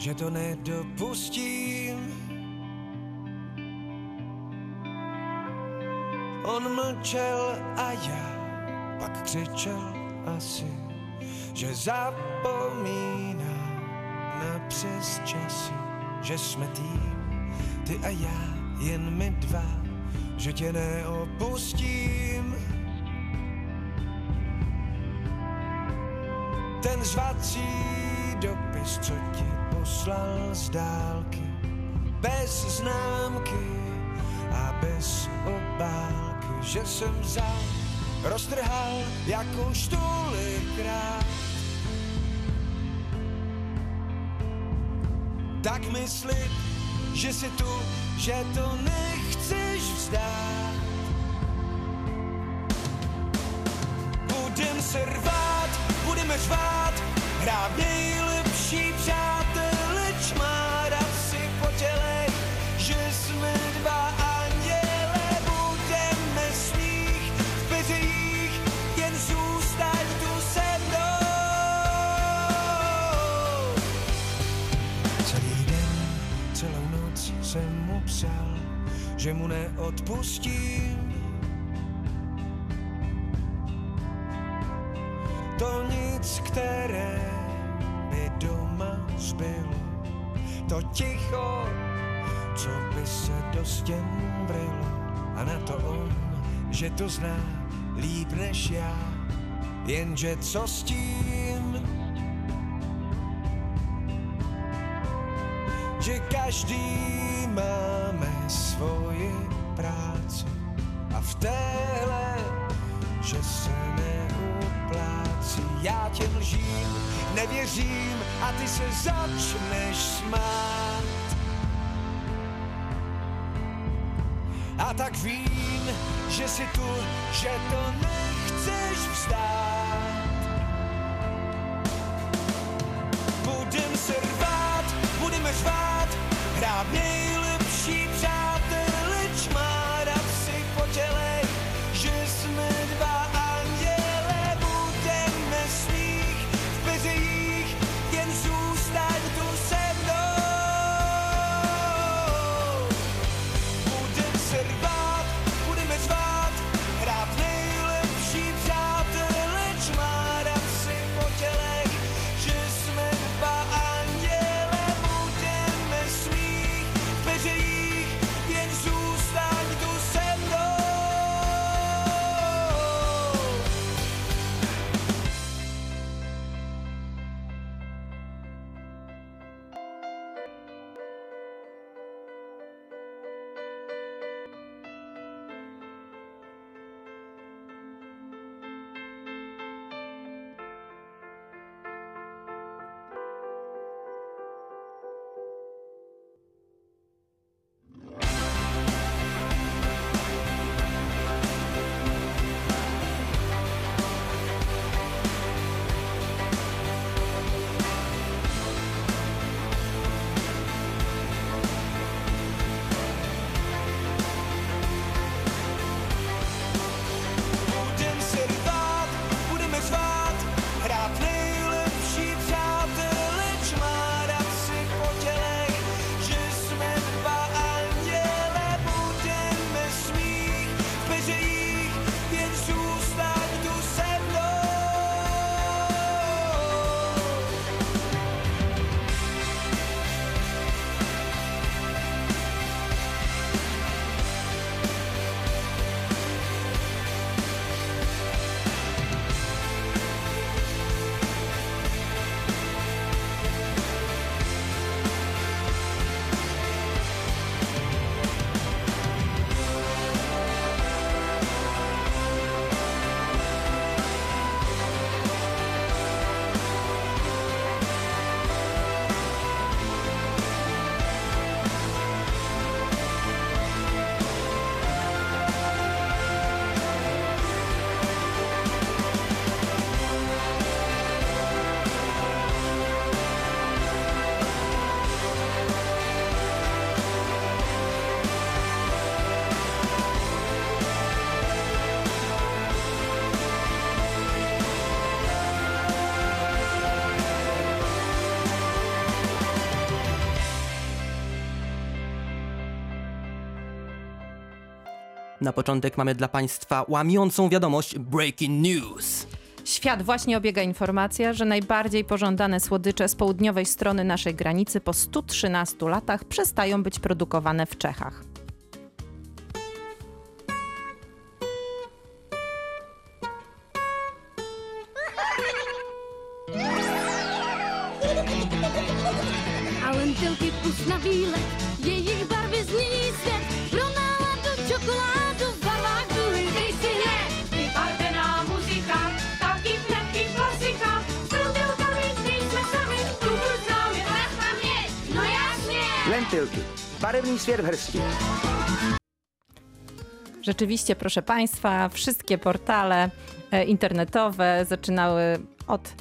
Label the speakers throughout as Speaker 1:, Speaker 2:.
Speaker 1: že to nedopustím. On mlčel a já pak křičel asi, že zapomíná na přes časy, že jsme tým, ty a já, jen my dva, že tě neopustím. Ten zvací dopis, co ti poslal z dálky, bez známky a bez obálky, že jsem vzal, roztrhal jak už tolikrát. Tak mysli, že si tu, že to nechceš vzdát. Budem se rvát, budeme řvát, hrát nejlepší přátelé, čmárat si po těle, že jsme dva anděle, budeme smích v peřejích, jen zůstaň tu se mnou. Celý den, celou noc jsem mu psal, že mu neodpustím. To nic, které to ticho, co by se do stěn vrylo. A na to on, že to zná líp než já, jenže co s tím? že každý máme svoji práci a v téhle, že se neuplácí. Já těm lžím, nevěřím a ty se začneš smát. A tak vím, že si tu, že to nechceš vzdát. Budem se rvát, budeme řvát, hrát nejlepší přátelé,
Speaker 2: Na początek mamy dla Państwa łamiącą wiadomość Breaking News.
Speaker 3: Świat właśnie obiega informacja, że najbardziej pożądane słodycze z południowej strony naszej granicy po 113 latach przestają być produkowane w Czechach.
Speaker 4: Pust na výlet,
Speaker 5: Lentylki. Barewný svět.
Speaker 3: Rzeczywiście, proszę Państwa, wszystkie portale e, internetowe zaczynały od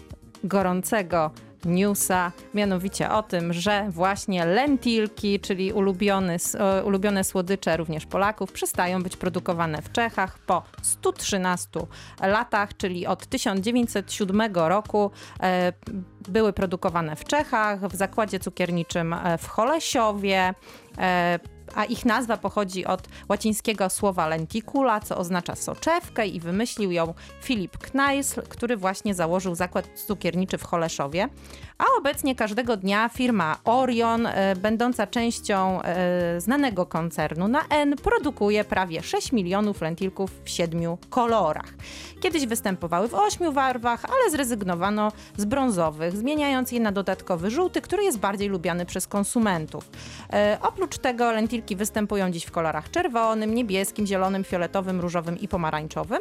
Speaker 3: gorącego newsa, mianowicie o tym, że właśnie lentilki, czyli ulubiony, e, ulubione słodycze również Polaków, przestają być produkowane w Czechach po 113 latach, czyli od 1907 roku e, były produkowane w Czechach, w zakładzie cukierniczym e, w Cholesiowie. A ich nazwa pochodzi od łacińskiego słowa lenticula, co oznacza soczewkę i wymyślił ją Filip Kneisl, który właśnie założył zakład cukierniczy w Choleszowie. A obecnie każdego dnia firma Orion, e, będąca częścią e, znanego koncernu na N, produkuje prawie 6 milionów lentilków w siedmiu kolorach. Kiedyś występowały w ośmiu barwach, ale zrezygnowano z brązowych, zmieniając je na dodatkowy żółty, który jest bardziej lubiany przez konsumentów. E, oprócz tego lentilki występują dziś w kolorach czerwonym, niebieskim, zielonym, fioletowym, różowym i pomarańczowym.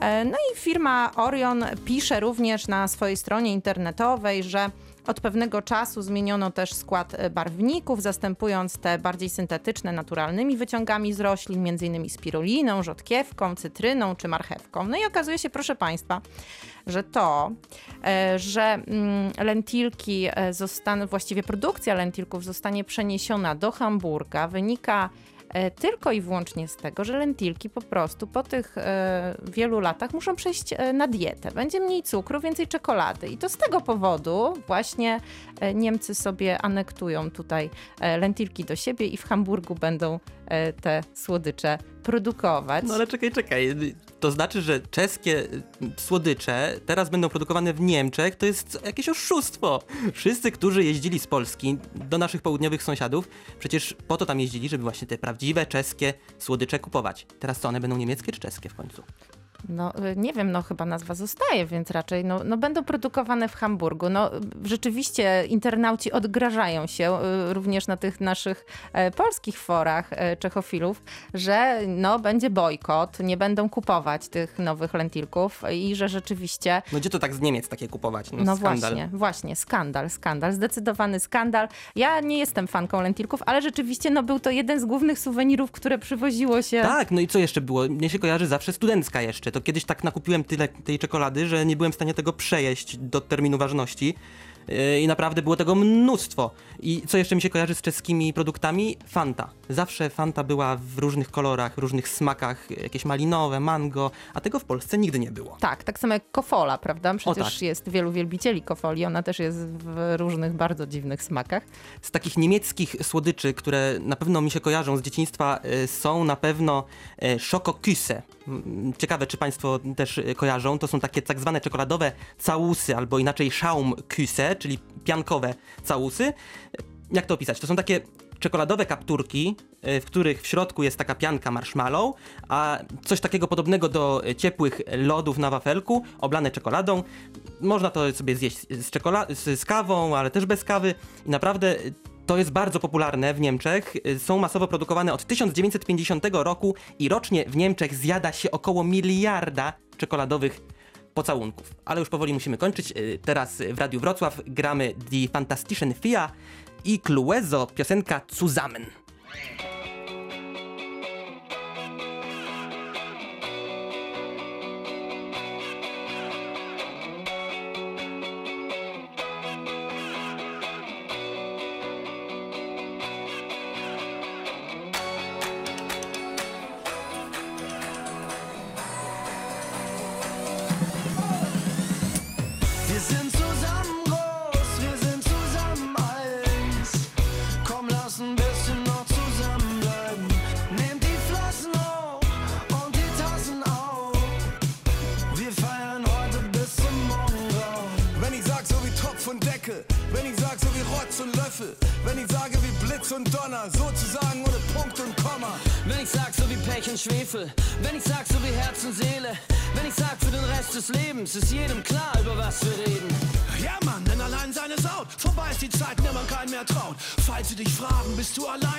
Speaker 3: E, no i firma Orion pisze również na swojej stronie internetowej, że od pewnego czasu zmieniono też skład e, barwników, zastępując te bardziej syntetyczne naturalnymi wyciągami z roślin, m.in. spiruliną, rzodkiewką, cytryną czy marchewką. No i okazuje się, proszę Państwa, że to, e, że mm, lentilki e, zostaną, właściwie produkcja lentilków zostanie przeniesiona do Hamburga, wynika tylko i wyłącznie z tego, że lentilki po prostu po tych e, wielu latach muszą przejść e, na dietę. Będzie mniej cukru, więcej czekolady. I to z tego powodu właśnie e, Niemcy sobie anektują tutaj e, lentilki do siebie i w Hamburgu będą e, te słodycze produkować.
Speaker 2: No ale czekaj, czekaj. To znaczy, że czeskie y, słodycze teraz będą produkowane w Niemczech, to jest jakieś oszustwo. Wszyscy, którzy jeździli z Polski do naszych południowych sąsiadów, przecież po to tam jeździli, żeby właśnie te prawdziwe czeskie słodycze kupować. Teraz co, one będą niemieckie czy czeskie w końcu?
Speaker 3: No y, nie wiem, no chyba nazwa zostaje, więc raczej no, no będą produkowane w Hamburgu. No rzeczywiście internauci odgrażają się y, również na tych naszych e, polskich forach e, czechofilów, że no będzie bojkot, nie będą kupować tych nowych lentilków i że rzeczywiście
Speaker 2: No gdzie to tak z Niemiec takie kupować? No,
Speaker 3: no właśnie, właśnie, skandal, skandal, zdecydowany skandal. Ja nie jestem fanką lentilków, ale rzeczywiście no, był to jeden z głównych suwenirów, które przywoziło się.
Speaker 2: Tak, no i co jeszcze było? Mnie się kojarzy zawsze studencka jeszcze. To kiedyś tak nakupiłem tyle tej czekolady, że nie byłem w stanie tego przejeść do terminu ważności. Yy, I naprawdę było tego mnóstwo. I co jeszcze mi się kojarzy z czeskimi produktami? Fanta. Zawsze Fanta była w różnych kolorach, różnych smakach, jakieś malinowe, mango, a tego w Polsce nigdy nie było.
Speaker 3: Tak, tak samo jak kofola, prawda? Przecież
Speaker 2: tak.
Speaker 3: jest wielu wielbicieli kofoli, ona też jest w różnych bardzo dziwnych smakach.
Speaker 2: Z takich niemieckich słodyczy, które na pewno mi się kojarzą z dzieciństwa, y, są na pewno y, Schokoküsse. Mm, Ciekawe, czy Państwo też y, kojarzą. To są takie tak zwane czekoladowe całusy, albo inaczej Schaumküsse, czyli piankowe całusy. Jak to opisać? To są takie czekoladowe kapturki, y, w których w środku jest taka pianka marshmallow, a coś takiego podobnego do y, ciepłych lodów na wafelku, oblane czekoladą. Można to sobie zjeść z, z, kawą, ale też bez kawy. I naprawdę to jest bardzo popularne w Niemczech. Y, Są masowo produkowane od 1950 roku i rocznie w Niemczech zjada się około miliarda czekoladowych pocałunków. Ale już powoli musimy kończyć. Y, Teraz w Radiu Wrocław gramy Die Fantastischen Vier i Clueso, piosenka Zusammen.
Speaker 6: Falls sie dich fragen, bist du allein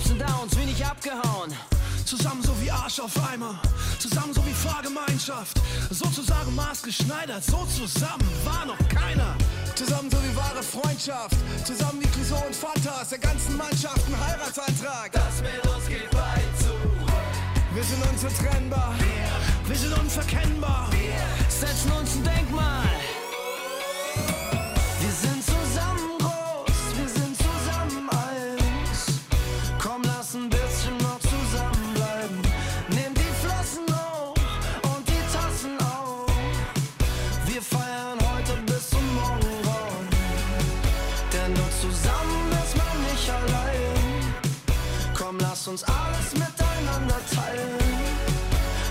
Speaker 7: Ups und Downs, wenig abgehauen.
Speaker 6: Zusammen so wie Arsch auf Eimer. Zusammen so wie Fahrgemeinschaft. Sozusagen maßgeschneidert. So zusammen war noch keiner.
Speaker 1: Zusammen so wie wahre Freundschaft. Zusammen wie Clouseau und Fanta. Der ganzen Mannschaft ein Heiratsantrag.
Speaker 7: Das mit uns geht weit zu.
Speaker 1: Wir sind unzertrennbar.
Speaker 6: Wir sind unverkennbar.
Speaker 7: Setzen uns ein Denkmal. Uns alles miteinander teilen.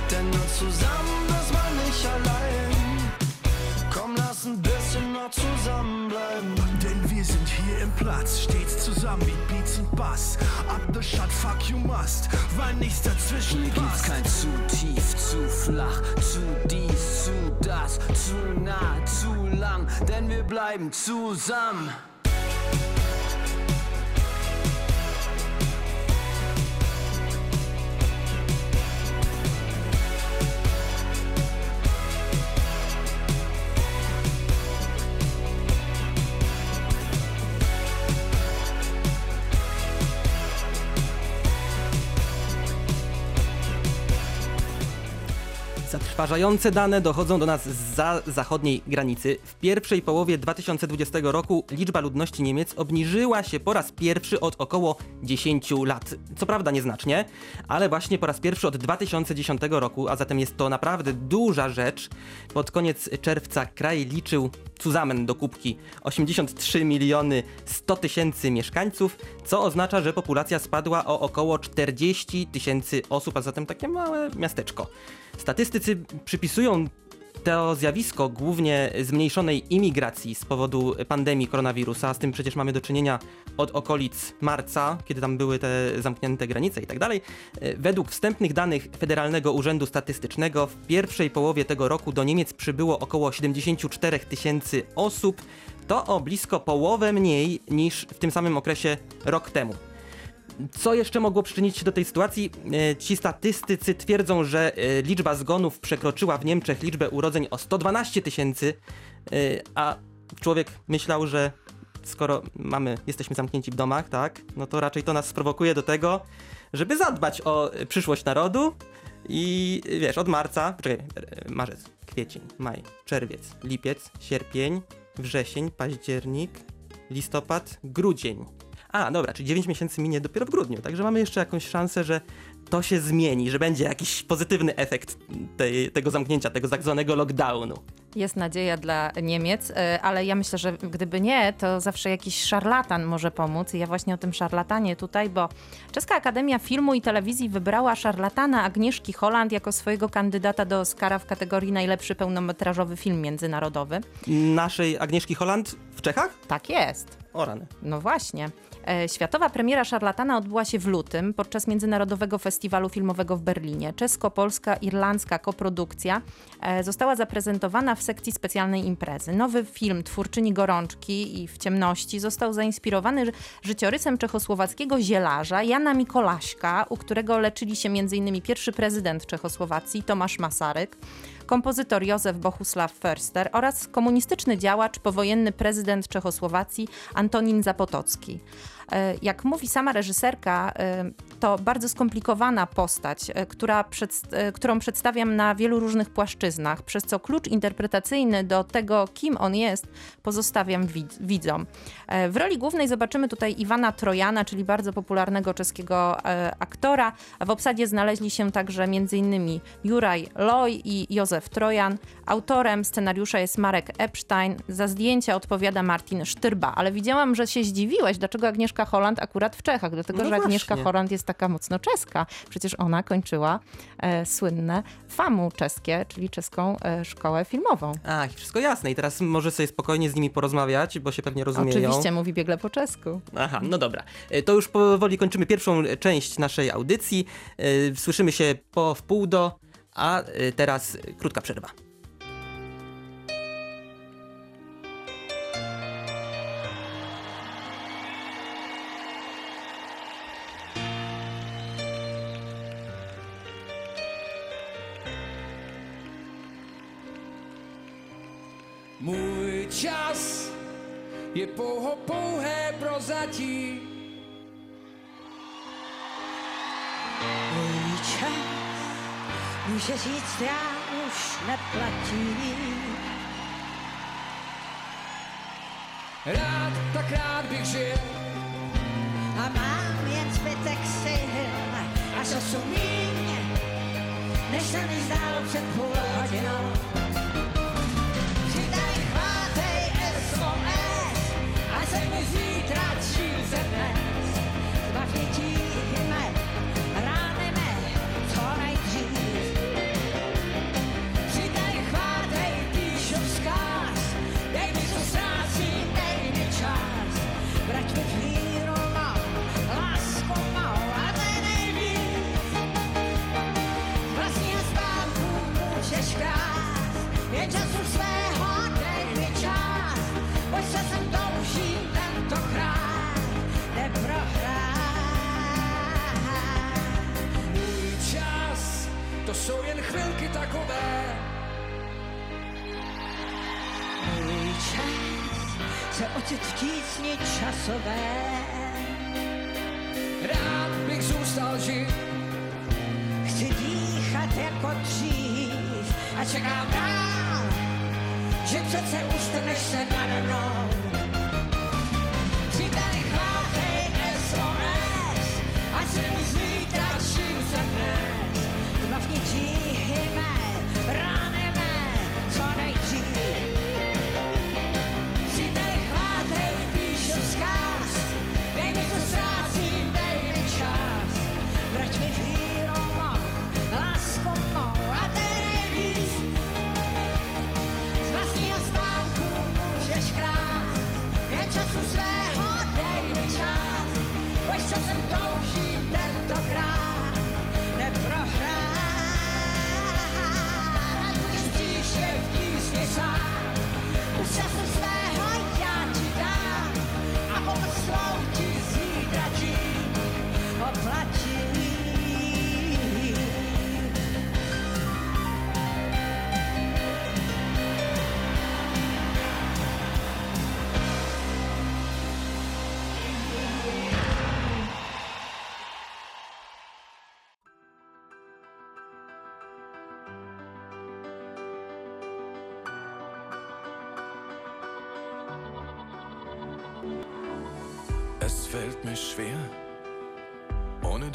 Speaker 7: Denn nur zusammen ist man nicht allein. Komm, lass ein bisschen noch zusammenbleiben.
Speaker 6: Denn wir sind hier im Platz, stets zusammen wie Beats und Bass. Up the shot, fuck you must, weil nichts dazwischen
Speaker 7: Hier gibt's
Speaker 6: passt.
Speaker 7: kein zu tief, zu flach, zu dies, zu das, zu nah, zu lang, denn wir bleiben zusammen.
Speaker 2: Zatrważające dane dochodzą do nas za zachodniej granicy. W pierwszej połowie 2020 roku liczba ludności Niemiec obniżyła się po raz pierwszy od około 10 lat. Co prawda nieznacznie, ale właśnie po raz pierwszy od 2010 roku, a zatem jest to naprawdę duża rzecz. Pod koniec czerwca kraj liczył zusammen do kubki 83 miliony 100 tysięcy mieszkańców, co oznacza, że populacja spadła o około 40 tysięcy osób, a zatem takie małe miasteczko. Statystycy przypisują to zjawisko głównie zmniejszonej imigracji z powodu pandemii koronawirusa, z tym przecież mamy do czynienia od okolic marca, kiedy tam były te zamknięte granice i tak dalej. Według wstępnych danych Federalnego Urzędu Statystycznego w pierwszej połowie tego roku do Niemiec przybyło około 74 tysięcy osób, to o blisko połowę mniej niż w tym samym okresie rok temu. Co jeszcze mogło przyczynić się do tej sytuacji? E, Ci statystycy twierdzą, że e, liczba zgonów przekroczyła w Niemczech liczbę urodzeń o 112 tysięcy, e, a człowiek myślał, że skoro mamy, jesteśmy zamknięci w domach, tak, no to raczej to nas sprowokuje do tego, żeby zadbać o przyszłość narodu i wiesz, od marca, czekaj, marzec, kwiecień, maj, czerwiec, lipiec, sierpień, wrzesień, październik, listopad, grudzień. A, dobra, czyli 9 miesięcy minie dopiero w grudniu, także mamy jeszcze jakąś szansę, że to się zmieni, że będzie jakiś pozytywny efekt tej, tego zamknięcia, tego tak zwanego lockdownu.
Speaker 3: Jest nadzieja dla Niemiec, e, ale ja myślę, że gdyby nie, to zawsze jakiś szarlatan może pomóc. I ja właśnie o tym szarlatanie tutaj, bo Czeska Akademia Filmu i Telewizji wybrała szarlatana Agnieszki Holland jako swojego kandydata do Oscara w kategorii najlepszy pełnometrażowy film międzynarodowy.
Speaker 2: Naszej Agnieszki Holland w Czechach?
Speaker 3: Tak jest.
Speaker 2: O rany.
Speaker 3: No właśnie. E, Światowa premiera Szarlatana odbyła się w lutym podczas Międzynarodowego Festiwalu Filmowego w Berlinie. Czesko-polska-irlandzka koprodukcja e, została zaprezentowana w sekcji specjalnej imprezy. Nowy film twórczyni Gorączki i W ciemności został zainspirowany ży- życiorysem czechosłowackiego zielarza Jana Mikolaśka, u którego leczyli się m.in. pierwszy prezydent Czechosłowacji Tomasz Masaryk, kompozytor Józef Bohusław Förster oraz komunistyczny działacz, powojenny prezydent Czechosłowacji Antonin Zapotocki. E, Jak mówi sama reżyserka, e, to bardzo skomplikowana postać, e, która przed, którą przedstawiam na wielu różnych płaszczyznach, przez co klucz interpretacyjny do tego, kim on jest, pozostawiam widz, widzom. W roli głównej zobaczymy tutaj Iwana Trojana, czyli bardzo popularnego czeskiego aktora, w obsadzie znaleźli się także m.in. Juraj Loj i Józef Trojan. Autorem scenariusza jest Marek Epstein, za zdjęcia odpowiada Martin Sztyrba, ale widziałam, że się zdziwiłeś, dlaczego Agnieszka Holland akurat w Czechach, dlatego
Speaker 2: No
Speaker 3: że Agnieszka
Speaker 2: właśnie.
Speaker 3: Holland jest taka mocno czeska. Przecież ona kończyła e, słynne FAMU czeskie, czyli czeską e, szkołę filmową.
Speaker 2: Ach, wszystko jasne i teraz może sobie spokojnie z nimi porozmawiać, bo się pewnie rozumieją.
Speaker 3: Oczywiście mówi biegle po czesku.
Speaker 2: Aha, no dobra. E, To już powoli kończymy pierwszą część naszej audycji. E, Słyszymy się po wpół do, a e, teraz e, krótka przerwa.
Speaker 1: Pouho pouhé prozatí.
Speaker 8: Můj čas, může říct, já už neplatí.
Speaker 1: Rád, tak rád bych žil,
Speaker 8: A mám jen zbytek sil, a co jsou míň, než se mi zdálo před půl hodinou. Se mi dnes. Zbav časové.
Speaker 1: Rád bych zůstal žít,
Speaker 8: Chci dýchat jako dřív a čekám dál, že přece ustaneš se nade mnou.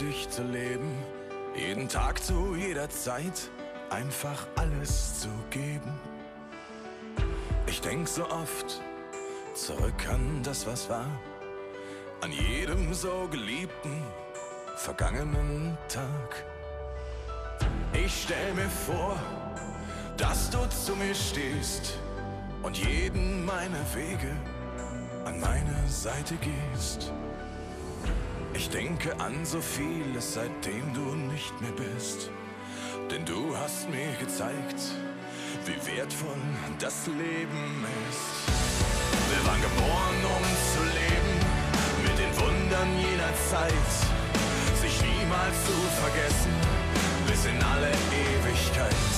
Speaker 6: Dich zu leben. Jeden Tag zu jeder Zeit einfach alles zu geben. Ich denk so oft zurück an das, was war. An jedem so geliebten, vergangenen Tag. Ich stell mir vor, dass du zu mir stehst und jeden meiner Wege an meine Seite gehst. Ich denke an so vieles, seitdem du nicht mehr bist. Denn du hast mir gezeigt, wie wertvoll das Leben ist. Wir waren geboren, um zu leben, mit den Wundern jener Zeit. Sich niemals zu vergessen, bis in alle Ewigkeit.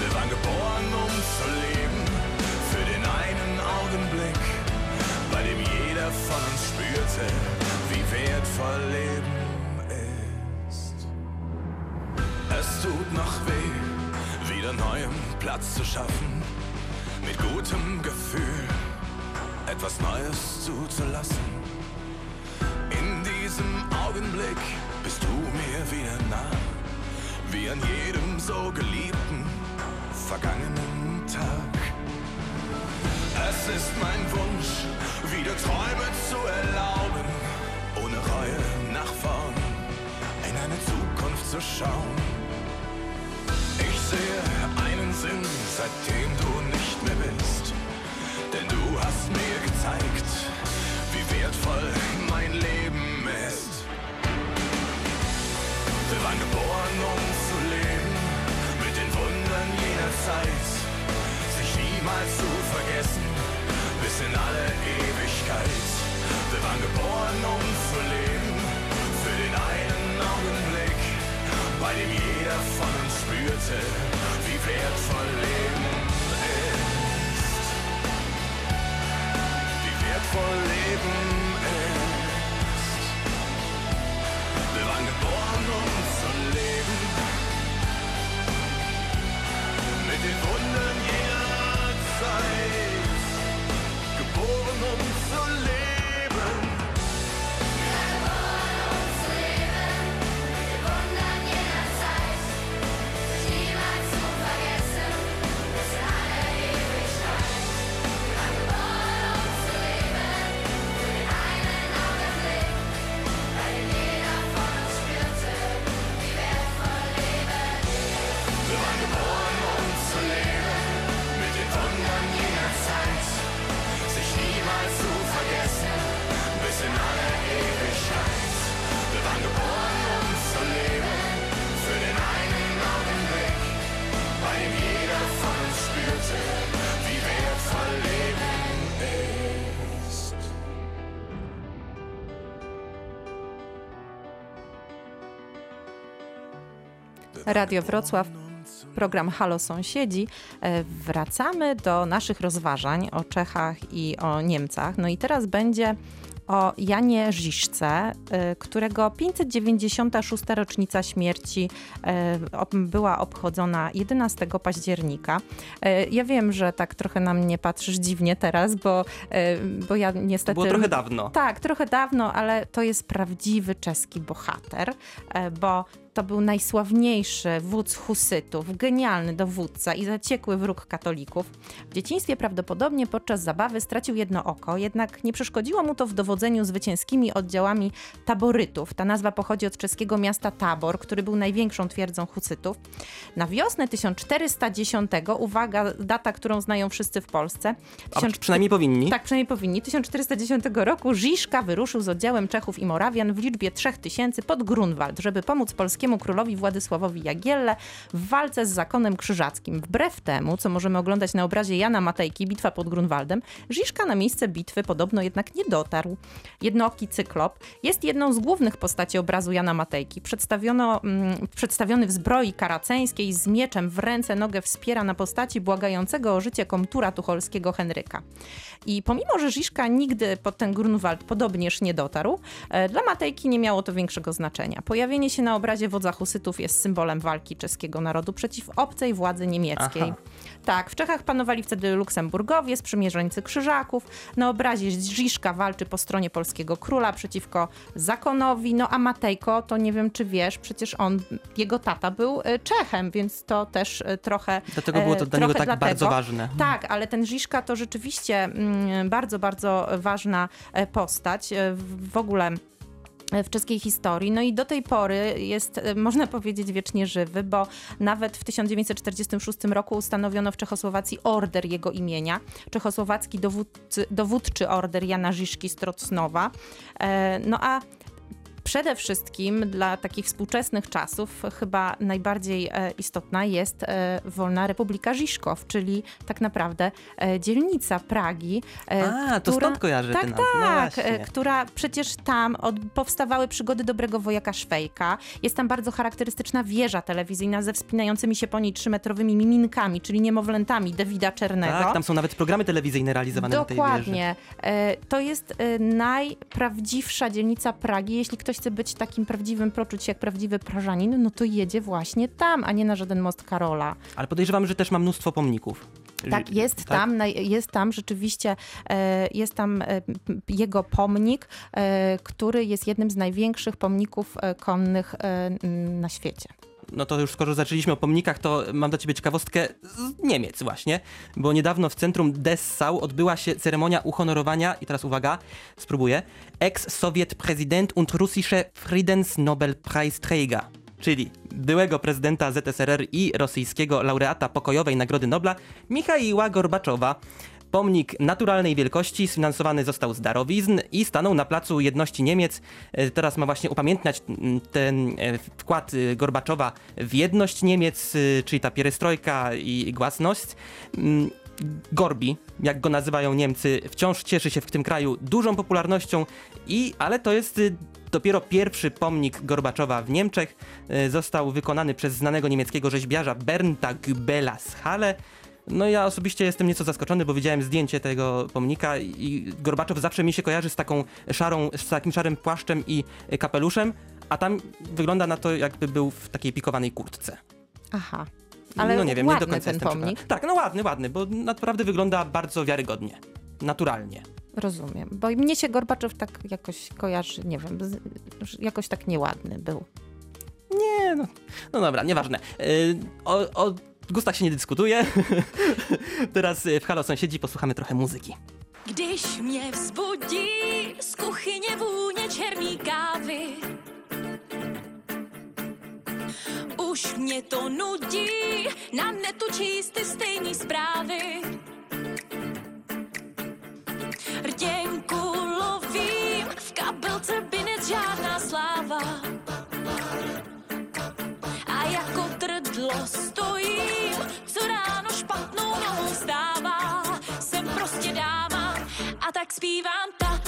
Speaker 6: Wir waren geboren, um zu leben, für den einen Augenblick, bei dem jeder von uns spürte, wie wertvoll Leben ist. Es tut noch weh, wieder neuem Platz zu schaffen, mit gutem Gefühl etwas Neues zuzulassen. In diesem Augenblick bist du mir wieder nah, wie an jedem so geliebten vergangenen Tag. Es ist mein Wunsch, wieder Träume zu erlauben, ohne Reue nach vorn in eine Zukunft zu schauen. Ich sehe einen Sinn, seitdem du nicht mehr bist, denn du hast mir gezeigt, wie wertvoll mein Leben ist. Wir waren geboren, um zu leben, mit den Wundern jener Zeit, sich niemals zu vergessen, bis in alle Ewigkeit. Wir waren geboren, um zu leben, für den einen Augenblick, bei dem jeder von uns spürte, wie wertvoll Leben ist. Wie wertvoll Leben ist. Wir waren geboren, um zu leben. Mit den Wundern jener Zeit. Geboren, um
Speaker 3: Radio Wrocław, program Halo Sąsiedzi. E, Wracamy do naszych rozważań o Czechach i o Niemcach. No i teraz będzie o Janie Żiszce, y, którego 596. rocznica śmierci ob- była obchodzona 11 października. Ja wiem, że tak trochę na mnie patrzysz dziwnie teraz, bo, bo ja niestety...
Speaker 2: Było trochę dawno.
Speaker 3: Tak, trochę dawno, ale to jest prawdziwy czeski bohater, e, bo to był najsławniejszy wódz husytów, genialny dowódca i zaciekły wróg katolików. W dzieciństwie prawdopodobnie podczas zabawy stracił jedno oko, jednak nie przeszkodziło mu to w dowodzeniu zwycięskimi oddziałami taborytów. Ta nazwa pochodzi od czeskiego miasta Tabor, który był największą twierdzą husytów. Na wiosnę 1410, uwaga, data, którą znają wszyscy w Polsce.
Speaker 2: A przynajmniej powinni.
Speaker 3: Tak, przynajmniej powinni. 1410 roku Żiszka wyruszył z oddziałem Czechów i Morawian w liczbie 3000 pod Grunwald, żeby pomóc polskiemu królowi Władysławowi Jagielle w walce z zakonem krzyżackim. Wbrew temu, co możemy oglądać na obrazie Jana Matejki, Bitwa pod Grunwaldem, Żiszka na miejsce bitwy podobno jednak nie dotarł. Jednooki cyklop jest jedną z głównych postaci obrazu Jana Matejki. Przedstawiono, mm, przedstawiony w zbroi karaceńskiej z mieczem w ręce nogę wspiera na postaci błagającego o życie komtura tucholskiego Henryka. I pomimo, że Żiszka nigdy pod ten Grunwald podobnież nie dotarł, e, dla Matejki nie miało to większego znaczenia. Pojawienie się na obrazie wodza husytów jest symbolem walki czeskiego narodu przeciw obcej władzy niemieckiej.
Speaker 2: Aha.
Speaker 3: Tak, w Czechach panowali wtedy Luksemburgowie, sprzymierzeńcy krzyżaków. Na obrazie Żiszka walczy po stronie polskiego króla przeciwko zakonowi. No a Matejko, to nie wiem czy wiesz, przecież on, jego tata był e, Czechem, więc to też e, trochę
Speaker 2: Dlatego było to
Speaker 3: e,
Speaker 2: dla niego tak bardzo ważne.
Speaker 3: Tak, ale ten Żiszka to rzeczywiście mm, bardzo, bardzo ważna postać. W- ogóle w czeskiej historii. No i do tej pory jest, e, można powiedzieć, wiecznie żywy, bo nawet w 1946 roku ustanowiono w Czechosłowacji order jego imienia. Czechosłowacki dowódcy, dowódczy order Jana Żiszki z Trocnowa. E, No a Przede wszystkim dla takich współczesnych czasów chyba najbardziej e, istotna jest e, Wolna Republika Żiszkow, czyli tak naprawdę e, dzielnica Pragi.
Speaker 2: A, to stąd kojarzę
Speaker 3: tak,
Speaker 2: ten. No
Speaker 3: Tak, e, która przecież tam od, powstawały przygody dobrego wojaka Szwejka. Jest tam bardzo charakterystyczna wieża telewizyjna ze wspinającymi się po niej trzymetrowymi miminkami, czyli niemowlętami Dawida Czernego.
Speaker 2: Tak, tam są nawet programy telewizyjne realizowane na tej wieży.
Speaker 3: Dokładnie. To jest najprawdziwsza dzielnica Pragi. Jeśli ktoś chce być takim prawdziwym, poczuć się jak prawdziwy Prażanin, no to jedzie właśnie tam, a nie na żaden most Karola.
Speaker 2: Ale podejrzewam, że też ma mnóstwo pomników.
Speaker 3: Tak, jest tam, naj- jest tam rzeczywiście, e, jest tam e, jego pomnik, e, który jest jednym z największych pomników konnych na świecie.
Speaker 2: No to już skoro zaczęliśmy o pomnikach, to mam dla ciebie ciekawostkę z Niemiec właśnie, bo niedawno w centrum Dessau odbyła się ceremonia uhonorowania, i teraz uwaga, spróbuję, ex-Sowiet-Präsident und russische Friedensnobelpreisträger, czyli byłego prezydenta ZSRR i rosyjskiego laureata pokojowej Nagrody Nobla Michaiła Gorbaczowa. Pomnik naturalnej wielkości sfinansowany został z darowizn i stanął na placu jedności Niemiec. E, Teraz ma właśnie upamiętniać ten e, wkład e, Gorbaczowa w jedność Niemiec, czyli ta pierestrojka i głasność. Gorbi, jak go nazywają Niemcy, wciąż cieszy się w tym kraju dużą popularnością, i, ale to jest dopiero pierwszy pomnik Gorbaczowa w Niemczech. Został wykonany przez znanego niemieckiego rzeźbiarza Bernta Gübela z Halle. No ja osobiście jestem nieco zaskoczony, bo widziałem zdjęcie tego pomnika i Gorbaczow zawsze mi się kojarzy z taką szarą, z takim szarym płaszczem i y, kapeluszem, a tam wygląda na to, jakby był w takiej pikowanej kurtce.
Speaker 3: Aha. Ale
Speaker 2: no nie wiem, nie do końca
Speaker 3: ten pomnik.
Speaker 2: przekonany. Tak, no ładny, ładny, bo naprawdę wygląda bardzo wiarygodnie, naturalnie.
Speaker 3: Rozumiem. Bo mnie się Gorbaczow tak jakoś kojarzy, nie wiem, jakoś tak nieładny był.
Speaker 2: Nie, no, no dobra, nieważne. Yy, o, o gustach się nie dyskutuje. Teraz w Halo Sąsiedzi posłuchamy trochę muzyki.
Speaker 9: Když mě vzbudí z kuchyně vůně černý kávy, už mě to nudí na netu číst ty stejný zprávy. Rtěnku lovím, v kabelce binec žádná sláva. Trdlo stojím, co ráno špatnou nohou stává. Jsem prostě dáma a tak zpívám ta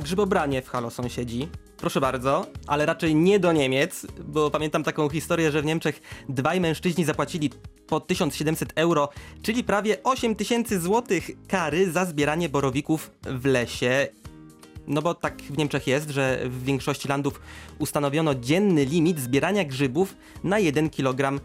Speaker 2: Grzybobranie w Halo Sąsiedzi. Proszę bardzo, ale raczej nie do Niemiec, bo pamiętam taką historię, że w Niemczech dwaj mężczyźni zapłacili po 1700 euro, czyli prawie 8000 złotych kary za zbieranie borowików w lesie. No bo tak w Niemczech jest, że w większości landów ustanowiono dzienny limit zbierania grzybów na 1 kg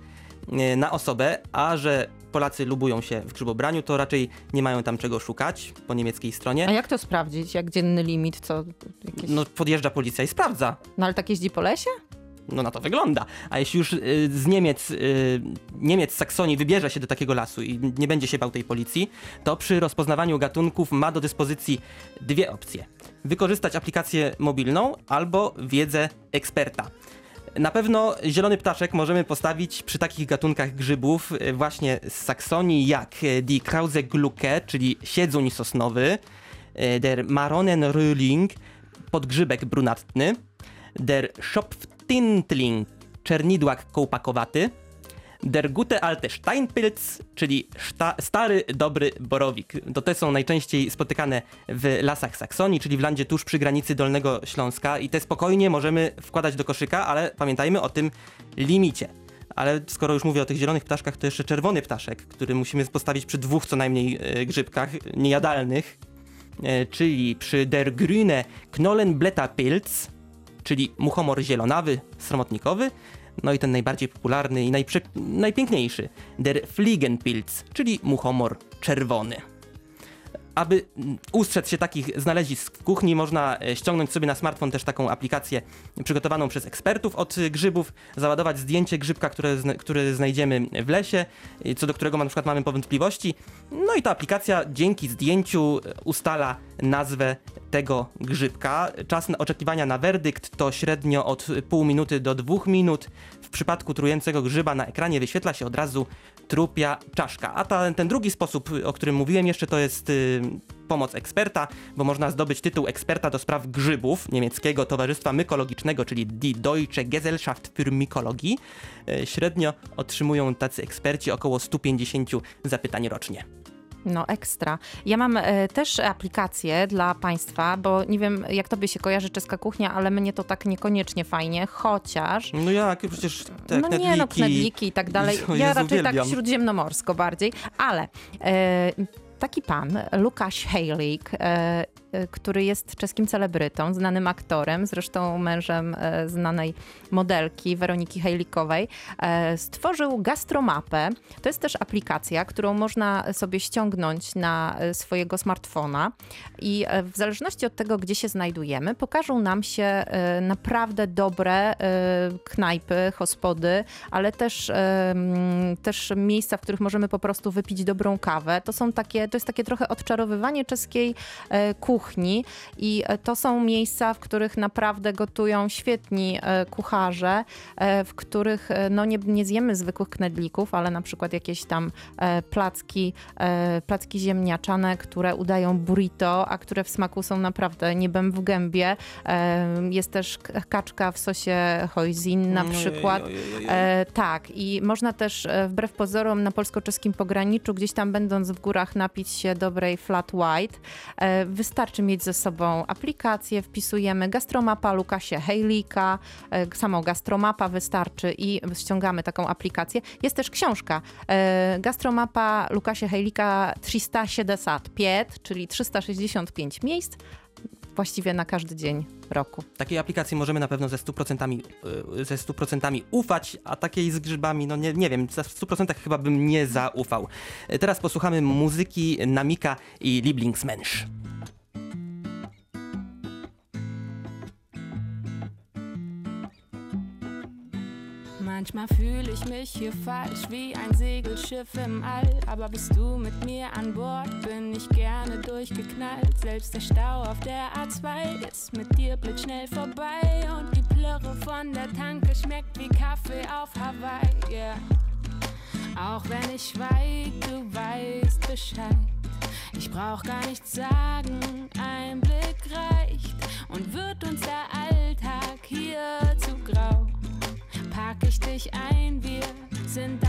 Speaker 2: na osobę, a że Polacy lubują się w grzybobraniu, to raczej nie mają tam czego szukać po niemieckiej stronie.
Speaker 3: A jak to sprawdzić? Jak dzienny limit? Co? Jakieś... No.
Speaker 2: No podjeżdża policja i sprawdza.
Speaker 3: ale tak jeździ po lesie?
Speaker 2: No na to wygląda. A jeśli już y, z Niemiec, y, Niemiec Saksonii wybierze się do takiego lasu i nie będzie się bał tej policji, to przy rozpoznawaniu gatunków ma do dyspozycji dwie opcje. Wykorzystać aplikację mobilną albo wiedzę eksperta. Na pewno zielony ptaszek możemy postawić przy takich gatunkach grzybów e, właśnie z Saksonii jak e, die Krause Glucke, czyli siedzuń sosnowy, e, der Maronenröhling, podgrzybek brunatny, der Schopftintling, czernidłak kołpakowaty, Der gute alte Steinpilz, czyli szta, stary, dobry borowik. To te są najczęściej spotykane w lasach Saksonii, czyli w landzie tuż przy granicy Dolnego Śląska i te spokojnie możemy wkładać do koszyka, ale pamiętajmy o tym limicie. Ale skoro już mówię o tych zielonych ptaszkach, to jeszcze czerwony ptaszek, który musimy postawić przy dwóch co najmniej e, grzybkach niejadalnych, e, czyli przy der grüne Knollenblätterpilz, czyli muchomor zielonawy, sromotnikowy, no i ten najbardziej popularny i najpiękniejszy, der Fliegenpilz, czyli muchomor czerwony. Aby ustrzec się takich znalezisk w kuchni, można e, ściągnąć sobie na smartfon też taką aplikację przygotowaną przez ekspertów od grzybów, załadować zdjęcie grzybka, które, które znajdziemy w lesie, co do którego na przykład mamy powątpliwości. No i ta aplikacja dzięki zdjęciu e, ustala nazwę tego grzybka. Czas oczekiwania na werdykt to średnio od pół minuty do dwóch minut. W przypadku trującego grzyba na ekranie wyświetla się od razu trupia czaszka. A ta, ten drugi sposób, o którym mówiłem jeszcze, to jest y, pomoc eksperta, bo można zdobyć tytuł eksperta do spraw grzybów niemieckiego Towarzystwa Mykologicznego, czyli Die Deutsche Gesellschaft für Mykologie. Y, Średnio otrzymują tacy eksperci około 150 zapytań rocznie.
Speaker 3: No ekstra. Ja mam e, też aplikację dla Państwa, bo nie wiem jak Tobie się kojarzy czeska kuchnia, ale mnie to tak niekoniecznie fajnie, chociaż...
Speaker 2: No jak, przecież te
Speaker 3: no nie, no knedliki i tak dalej. Ja
Speaker 2: Jezu,
Speaker 3: raczej tak
Speaker 2: uwielbiam.
Speaker 3: śródziemnomorsko bardziej, ale e, taki pan, Lukasz Hejlik, e, e, który jest czeskim celebrytą, znanym aktorem, zresztą mężem e, znanej modelki Weroniki Hejlikowej, stworzył gastromapę. To jest też aplikacja, którą można sobie ściągnąć na swojego smartfona i w zależności od tego, gdzie się znajdujemy, pokażą nam się naprawdę dobre knajpy, hospody, ale też, też miejsca, w których możemy po prostu wypić dobrą kawę. To są takie, to jest takie trochę odczarowywanie czeskiej e, kuchni i e, to są miejsca, w których naprawdę gotują świetni e, kucharze, w których no nie, nie zjemy zwykłych knedlików, ale na przykład jakieś tam placki, placki ziemniaczane, które udają burrito, a które w smaku są naprawdę niebem w gębie. Jest też kaczka w sosie hoisin na
Speaker 2: Ojej,
Speaker 3: przykład.
Speaker 2: ojej, ojej.
Speaker 3: E, tak, i można też wbrew pozorom na polsko-czeskim pograniczu, gdzieś tam będąc w górach, napić się dobrej flat white. E, wystarczy mieć ze sobą aplikację, wpisujemy gastromapa Lukasie Hejlika, e, samą gastromapa wystarczy i ściągamy taką aplikację. Jest też książka e, gastromapa Lukasie Hejlika 375, czyli 365 miejsc, właściwie na każdy dzień roku.
Speaker 2: Takiej aplikacji możemy na pewno ze 100%, y, ze 100% ufać, a takiej z grzybami, no nie, nie wiem, za 100% chyba bym nie zaufał. Y, Teraz posłuchamy muzyki Namika i Lieblingsmensch.
Speaker 10: Manchmal fühle ich mich hier falsch wie ein Segelschiff im All. Aber bist du mit mir an Bord, bin ich gerne durchgeknallt. Selbst der Stau auf der A2 ist mit dir blitzschnell vorbei. Und die Plörre von der Tanke schmeckt wie Kaffee auf Hawaii. Yeah. Auch wenn ich schweig, du weißt Bescheid. Ich brauch gar nichts sagen, ein Blick reicht. Und wird uns der Alltag hier pack ich dich ein, wir sind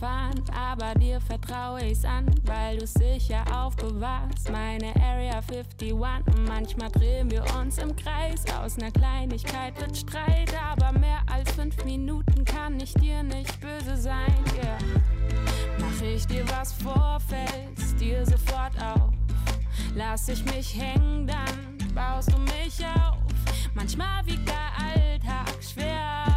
Speaker 10: erfahren, aber dir vertraue ich's an, weil du sicher aufbewahrst. Meine Area 51 und manchmal drehen wir uns im Kreis. Aus ner Kleinigkeit wird Streit, aber mehr als fünf Minuten kann ich dir nicht böse sein. Yeah. Mach ich dir was vor, fällst dir sofort auf. Lass ich mich hängen, dann baust du mich auf. Manchmal wiegt der Alltag schwer wie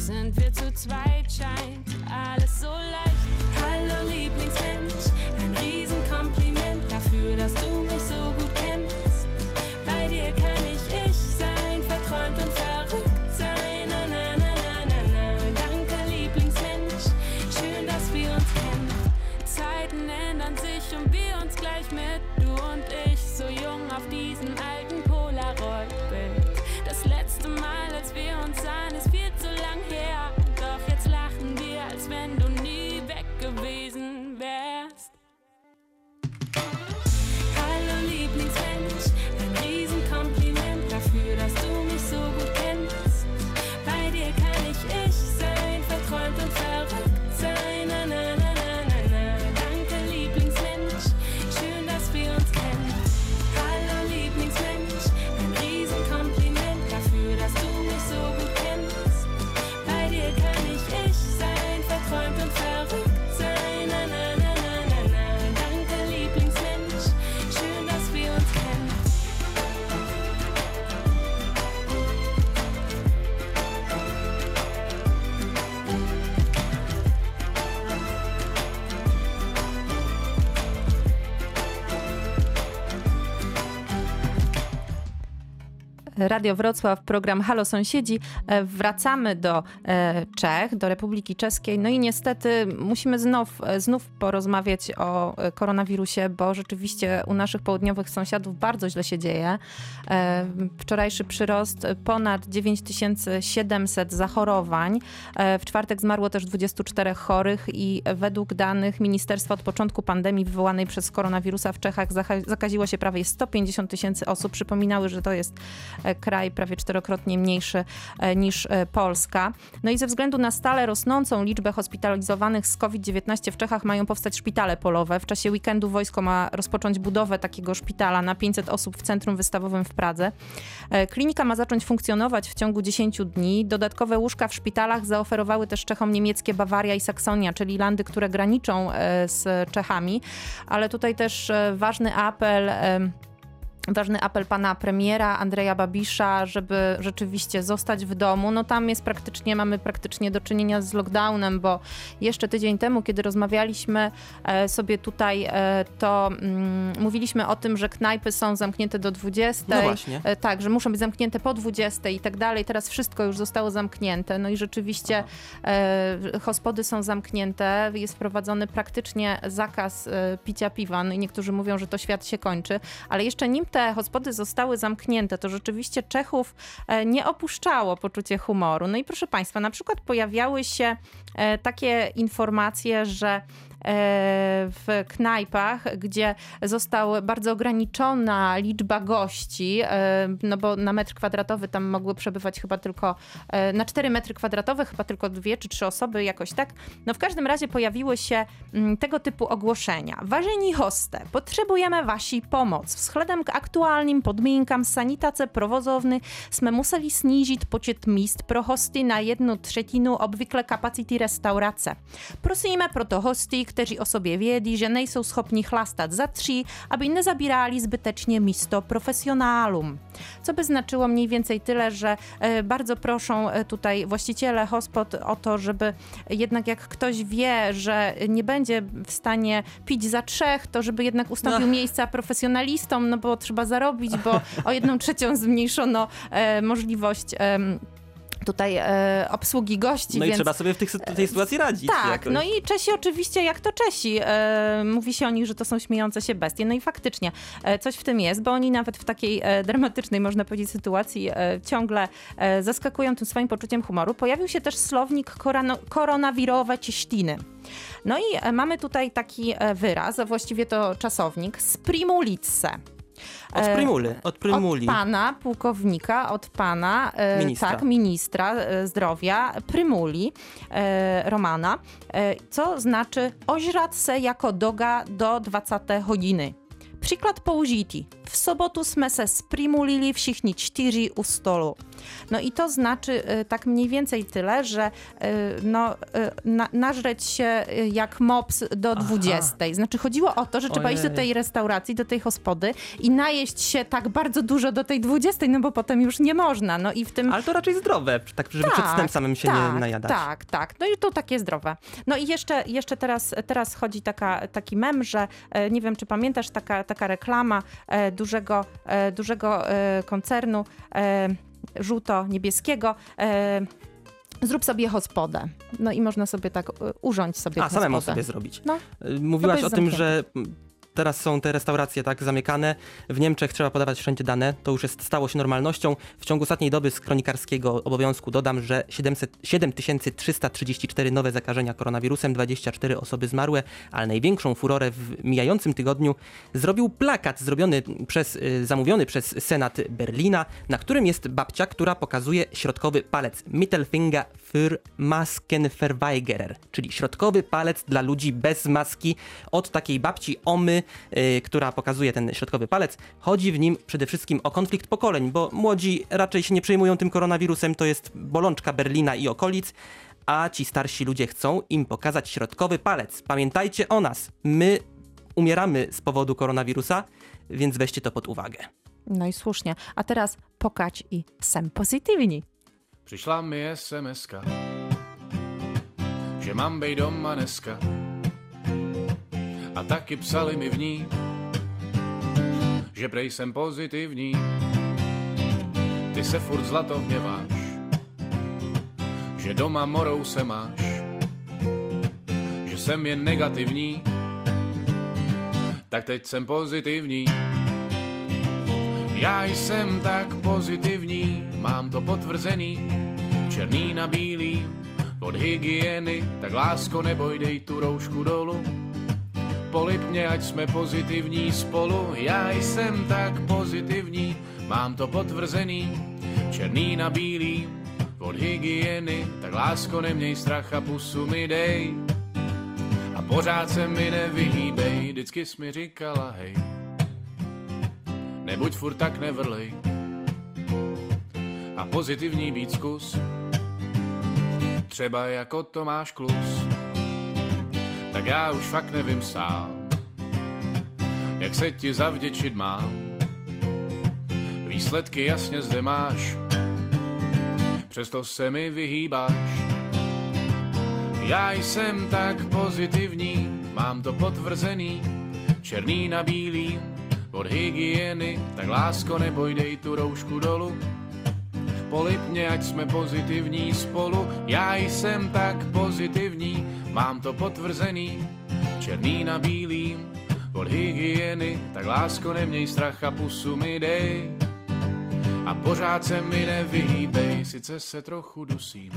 Speaker 10: sind wir zu zweit, scheint alles so leicht. Hallo Lieblingsmensch, ein Riesenkompliment dafür, dass du mich so gut kennst. Bei dir kann ich ich sein, verträumt und verrückt sein. Na, na, na, na, na, na. Danke Lieblingsmensch, schön, dass wir uns kennen. Zeiten ändern sich und wir uns gleich mit. Du und ich, so jung auf diesem
Speaker 3: Radio Wrocław, program Halo Sąsiedzi. E, Wracamy do e, Czech, do Republiki Czeskiej. No i niestety musimy znów, e, znów porozmawiać o koronawirusie, bo rzeczywiście u naszych południowych sąsiadów bardzo źle się dzieje. Wczorajszy przyrost ponad 9700 zachorowań. W czwartek zmarło też 24 chorych i według danych ministerstwa od początku pandemii wywołanej przez koronawirusa w Czechach zakaziło się prawie 150 tysięcy osób. Przypominały, że to jest kraj prawie czterokrotnie mniejszy e, niż e, Polska. No i ze względu na stale rosnącą liczbę hospitalizowanych z COVID-19 w Czechach mają powstać szpitale polowe. W czasie weekendu wojsko ma rozpocząć budowę takiego szpitala na 500 osób w centrum wystawowym w Pradze. E, Klinika ma zacząć funkcjonować w ciągu 10 dni. Dodatkowe łóżka w szpitalach zaoferowały też Czechom niemieckie Bawaria i Saksonia, czyli landy, które graniczą z Czechami. Ale tutaj też ważny apel. Ważny apel pana premiera Andrzeja Babisza, żeby rzeczywiście zostać w domu. No tam jest praktycznie, mamy praktycznie do czynienia z lockdownem, bo jeszcze tydzień temu, kiedy rozmawialiśmy e, sobie tutaj, e, to mm, mówiliśmy o tym, że knajpy są zamknięte do 20.
Speaker 2: No właśnie.
Speaker 3: E, Tak, że muszą być zamknięte po 20 i tak dalej. Teraz wszystko już zostało zamknięte. No i rzeczywiście e, hospody są zamknięte. Jest wprowadzony praktycznie zakaz picia piwa. No i niektórzy mówią, że to świat się kończy. Ale jeszcze nim te hospody zostały zamknięte, to rzeczywiście Czechów e, nie opuszczało poczucie humoru. No i proszę Państwa, na przykład pojawiały się e, takie informacje, że w knajpach, gdzie została bardzo ograniczona liczba gości, e, no bo na metr kwadratowy tam mogły przebywać chyba tylko, e, na 4 metry kwadratowe chyba tylko dwie czy trzy osoby, jakoś tak. No w każdym razie pojawiły się mm, tego typu ogłoszenia. Ważeni hoste, potrzebujemy wasi pomoc. Wzhledem k aktualnym podmínkám sanitace provozovny jsme museli snížit počet míst pro hosty na jednu třetinu obvykle kapacity restaurace. Prosíme proto hosty, kteří o sobě vědí, že nejsou schopni chlastat za tří, aby nezabírali zbytecznie místo profesjonálům. Co by znaczyło mniej więcej tyle, że e, bardzo proszą e, tutaj właściciele hospod o to, żeby jednak jak ktoś wie, że nie będzie w stanie pić za trzech, to żeby jednak ustawił
Speaker 2: No.
Speaker 3: miejsca profesjonalistom, no bo trzeba zarobić, bo o jedną trzecią zmniejszono e, możliwość tutaj e, obsługi gości.
Speaker 2: No i
Speaker 3: więc...
Speaker 2: trzeba sobie w tych, tej sytuacji radzić.
Speaker 3: Tak,
Speaker 2: jakoś.
Speaker 3: no i Czesi oczywiście, jak to Czesi, e, mówi się o nich, że to są śmiejące się bestie. No i faktycznie e, coś w tym jest, bo oni nawet w takiej e, dramatycznej, można powiedzieć, sytuacji e, ciągle e, zaskakują tym swoim poczuciem humoru. Pojawił się też słownik korano, koronawirowe cieśliny. No i mamy tutaj taki wyraz, a właściwie to czasownik, sprimulice.
Speaker 2: Od
Speaker 3: E,
Speaker 2: Prymuli, od Prymuli.
Speaker 3: Od pana pułkownika, od pana e,
Speaker 2: Ministra.
Speaker 3: Tak, ministra e, zdrowia Prymuli Romana, co znaczy ožrat se jako doga do 20 godziny. Przykład použitý. W sobotu jsme se sprimulili všichni čtyři u stolu. No i to znaczy e, tak mniej więcej tyle, że e, no, e, na, nażreć się jak mops do 20. Znaczy chodziło o to, że trzeba iść do
Speaker 2: Ojej.
Speaker 3: tej restauracji, do tej hospody i najeść się tak bardzo dużo do tej 20, no bo potem już nie można. No i w tym
Speaker 2: Ale to raczej zdrowe, tak żeby przed snem samym się
Speaker 3: tak,
Speaker 2: nie najadać.
Speaker 3: Tak, tak. No i to takie zdrowe. No i jeszcze, jeszcze teraz, teraz chodzi taka, taki mem, że e, nie wiem, czy pamiętasz, taka, taka reklama e, dużego, e, dużego e, koncernu e, żółto-niebieskiego. Zrób sobie hospodę. No i można sobie tak urząć sobie
Speaker 2: A, samemu
Speaker 3: hospodę.
Speaker 2: sobie zrobić.
Speaker 3: No.
Speaker 2: Mówiłaś o tym, że teraz są te restauracje tak zamykane. W Niemczech trzeba podawać wszędzie dane. To już jest stało się normalnością. W ciągu ostatniej doby z kronikarskiego obowiązku dodam, że 700, 7334 nowe zakażenia koronawirusem, 24 osoby zmarłe, ale największą furorę w mijającym tygodniu zrobił plakat zrobiony przez, y, zamówiony przez Senat Berlina, na którym jest babcia, która pokazuje środkowy palec Mittelfinger für Maskenverweigerer, czyli środkowy palec dla ludzi bez maski. Od takiej babci Omy, y, która pokazuje ten środkowy palec, chodzi w nim przede wszystkim o konflikt pokoleń, bo młodzi raczej się nie przejmują tym koronawirusem, to jest bolączka Berlina i okolic, a ci starsi ludzie chcą im pokazać środkowy palec. Pamiętajcie o nas, my umieramy z powodu koronawirusa, więc weźcie to pod uwagę.
Speaker 3: No i słusznie. A teraz pokać i sem pozytywni.
Speaker 11: Přišla mi sms že mám bej doma dneska. A taky psali mi v ní, že prej jsem pozitivní. Ty se furt zlato hněváš, že doma morou se máš, že jsem jen negativní. Tak teď jsem pozitivní. Já jsem tak pozitivní, mám to potvrzený, černý na bílý, od hygieny, tak lásko neboj, dej tu roušku dolů. Polip mě, ať jsme pozitivní spolu, já jsem tak pozitivní, mám to potvrzený, černý na bílý, od hygieny, tak lásko neměj strach a pusu mi dej. A pořád se mi nevyhýbej, vždycky jsi mi říkala hej nebuď furt tak nevrlej. A pozitivní být zkus, třeba jako Tomáš Klus. Tak já už fakt nevím sám, jak se ti zavděčit mám. Výsledky jasně zde máš, přesto se mi vyhýbáš. Já jsem tak pozitivní, mám to potvrzený, černý na bílý, od hygieny, tak lásko neboj, dej tu roušku dolů. Polip mě, ať jsme pozitivní spolu, já jsem tak pozitivní, mám to potvrzený, černý na bílý, od hygieny, tak lásko neměj strach a pusu mi dej. A pořád se mi nevyhýbej, sice se trochu dusím,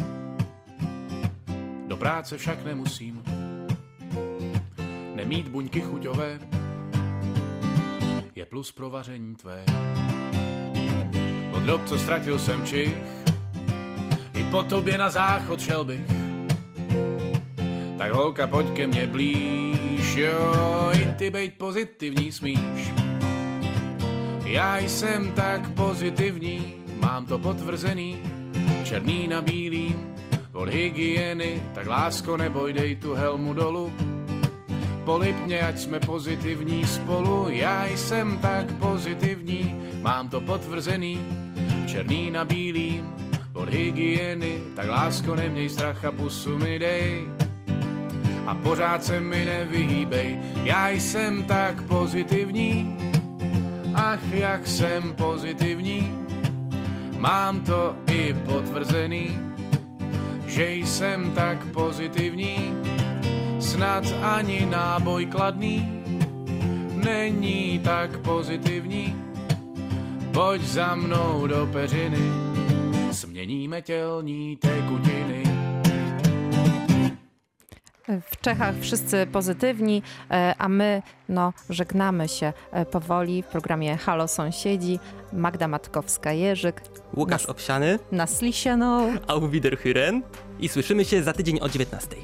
Speaker 11: do práce však nemusím, nemít buňky chuťové, je plus pro vaření tvé. Od dob, co ztratil jsem čich, i po tobě na záchod šel bych. Tak holka, pojď ke mně blíž, jo, i ty bejt pozitivní smíš. Já jsem tak pozitivní, mám to potvrzený, černý na bílý, od hygieny, tak lásko neboj, dej tu helmu dolů. Polip mě, ať jsme pozitivní spolu, já jsem tak pozitivní, mám to potvrzený, černý na bílý, od hygieny, tak lásko neměj strach a pusu mi dej. A pořád se mi nevyhýbej, já jsem tak pozitivní, ach jak jsem pozitivní, mám to i potvrzený, že jsem tak pozitivní, snad ani náboj kladný není tak pozitivní. Pojď za mnou do peřiny, změníme tělní tekutiny.
Speaker 3: W Czechach wszyscy pozytywni, e, a my no, żegnamy się e, powoli w programie Halo Sąsiedzi. Magda Matkowska-Jerzyk.
Speaker 2: Łukasz Obsiany.
Speaker 3: Na Slisieną.
Speaker 2: Auf Wiederhören. I słyszymy się za tydzień o 19.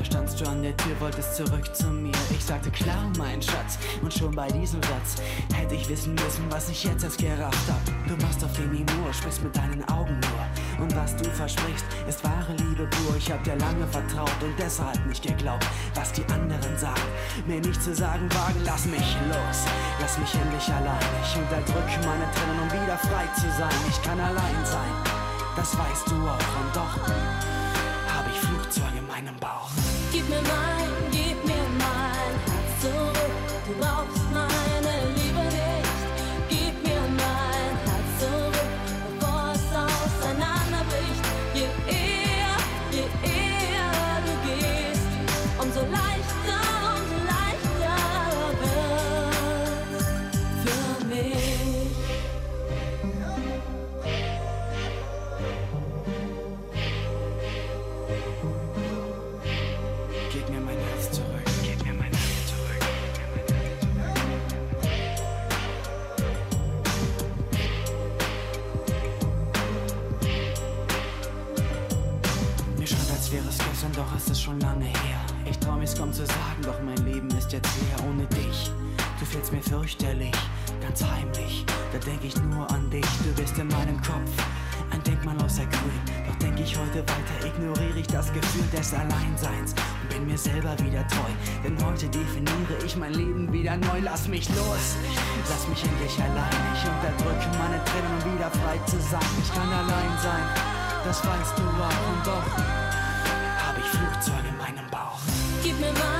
Speaker 1: Da standst du an der Tür, wolltest zurück zu mir. Ich sagte klar, mein Schatz. Und schon bei diesem Satz hätte ich wissen müssen, was ich jetzt erst gerafft hab. Du machst auf den Humor, sprichst mit deinen Augen nur. Und was du versprichst, ist wahre Liebe pur. Ich hab dir lange vertraut und deshalb nicht geglaubt, was die anderen sagen. Mir nicht zu sagen wagen, lass mich los. Lass mich endlich allein. Ich unterdrücke meine Tränen, um wieder frei zu sein. Ich kann allein sein das weißt du auch. Und doch in mind. Als wäre es gestern, doch es ist schon lange her. Ich trau mich kaum zu sagen, doch mein Leben ist jetzt leer ohne dich. Du fehlst mir fürchterlich, ganz heimlich. Da denk ich nur an dich, du bist in meinem Kopf. Ein Denkmal aus der Grün, doch denk ich heute weiter, ignoriere ich das Gefühl des Alleinseins und bin mir selber wieder treu. Denn heute definiere ich mein Leben wieder neu. Lass mich los, lass mich endlich allein. Ich unterdrücke meine Tränen, um wieder frei zu sein. Ich kann allein sein, das weißt du auch und doch
Speaker 9: my